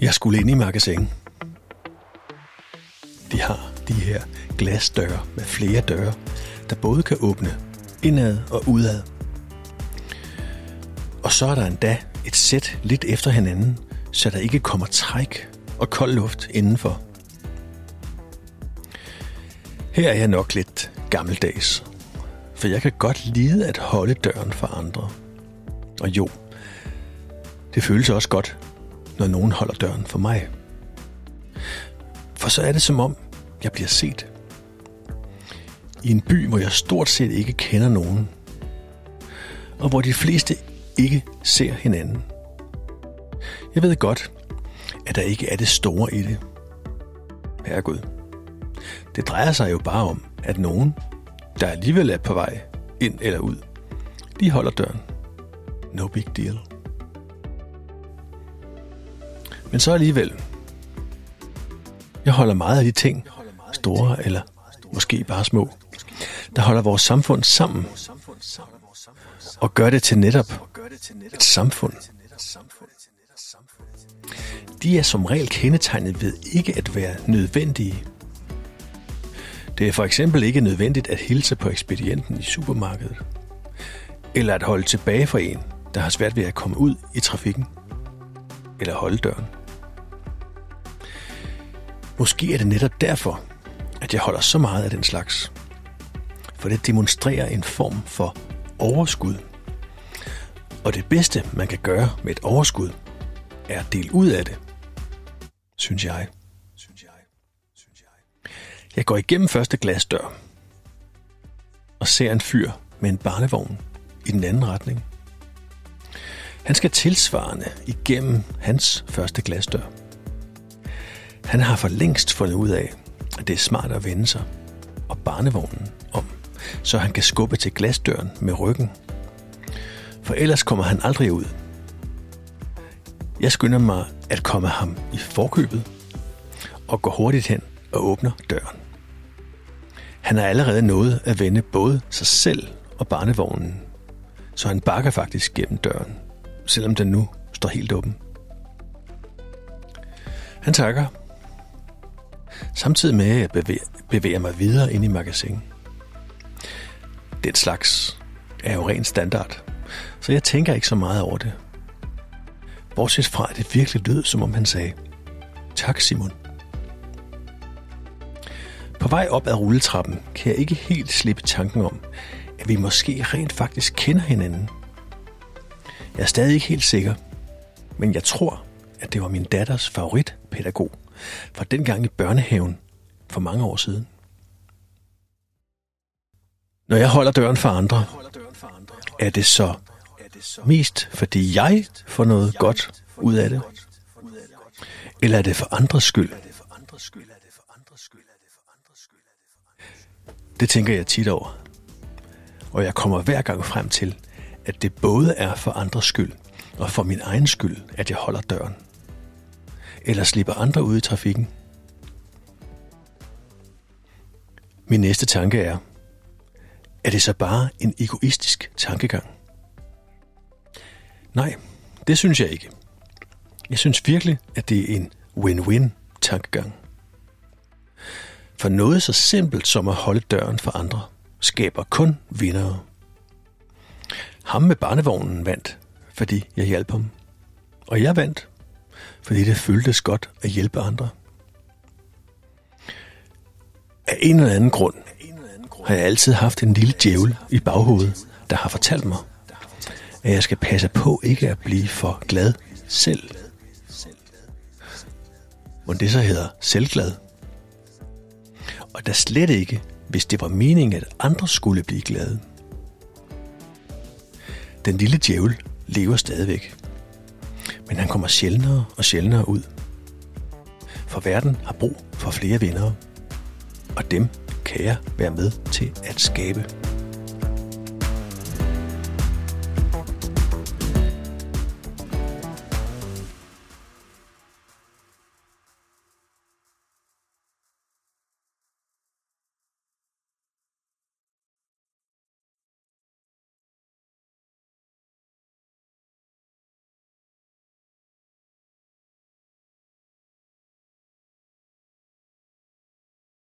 Jeg skulle ind i magasin. De har de her glasdøre med flere døre, der både kan åbne indad og udad. Og så er der endda et sæt lidt efter hinanden, så der ikke kommer træk og kold luft indenfor. Her er jeg nok lidt gammeldags, for jeg kan godt lide at holde døren for andre. Og jo, det føles også godt, når nogen holder døren for mig. For så er det som om, jeg bliver set. I en by, hvor jeg stort set ikke kender nogen, og hvor de fleste ikke ser hinanden. Jeg ved godt, at der ikke er det store i det. Herregud. Det drejer sig jo bare om, at nogen, der alligevel er på vej ind eller ud, de holder døren. No big deal. Men så alligevel. Jeg holder meget af de ting, store eller måske bare små, der holder vores samfund sammen og gør det til netop et samfund. De er som regel kendetegnet ved ikke at være nødvendige. Det er for eksempel ikke nødvendigt at hilse på ekspedienten i supermarkedet, eller at holde tilbage for en, der har svært ved at komme ud i trafikken, eller holde døren. Måske er det netop derfor, at jeg holder så meget af den slags. For det demonstrerer en form for overskud. Og det bedste, man kan gøre med et overskud, er at dele ud af det. Synes jeg. Jeg går igennem første glasdør og ser en fyr med en barnevogn i den anden retning. Han skal tilsvarende igennem hans første glasdør. Han har for længst fundet ud af, at det er smart at vende sig og barnevognen om, så han kan skubbe til glasdøren med ryggen. For ellers kommer han aldrig ud. Jeg skynder mig at komme ham i forkøbet og går hurtigt hen og åbner døren. Han har allerede nået at vende både sig selv og barnevognen, så han bakker faktisk gennem døren, selvom den nu står helt åben. Han takker samtidig med at jeg bevæger, bevæger mig videre ind i magasinet. Den slags er jo ren standard, så jeg tænker ikke så meget over det. Bortset fra, at det virkelig lød, som om han sagde, Tak Simon. På vej op ad rulletrappen kan jeg ikke helt slippe tanken om, at vi måske rent faktisk kender hinanden. Jeg er stadig ikke helt sikker, men jeg tror, at det var min datters favoritpædagog fra dengang i børnehaven for mange år siden. Når jeg holder døren for andre, er det så mest fordi jeg får noget godt ud af det? Eller er det for andres skyld? Det tænker jeg tit over. Og jeg kommer hver gang frem til, at det både er for andres skyld og for min egen skyld, at jeg holder døren eller slipper andre ud i trafikken. Min næste tanke er, er det så bare en egoistisk tankegang? Nej, det synes jeg ikke. Jeg synes virkelig, at det er en win-win tankegang. For noget så simpelt som at holde døren for andre, skaber kun vindere. Ham med barnevognen vandt, fordi jeg hjalp ham. Og jeg vandt, fordi det føltes godt at hjælpe andre. Af en eller anden grund har jeg altid haft en lille djævel i baghovedet, der har fortalt mig, at jeg skal passe på ikke at blive for glad selv. Hvor det så hedder selvglad. Og der slet ikke, hvis det var meningen, at andre skulle blive glade. Den lille djævel lever stadigvæk men han kommer sjældnere og sjældnere ud. For verden har brug for flere vindere, og dem kan jeg være med til at skabe.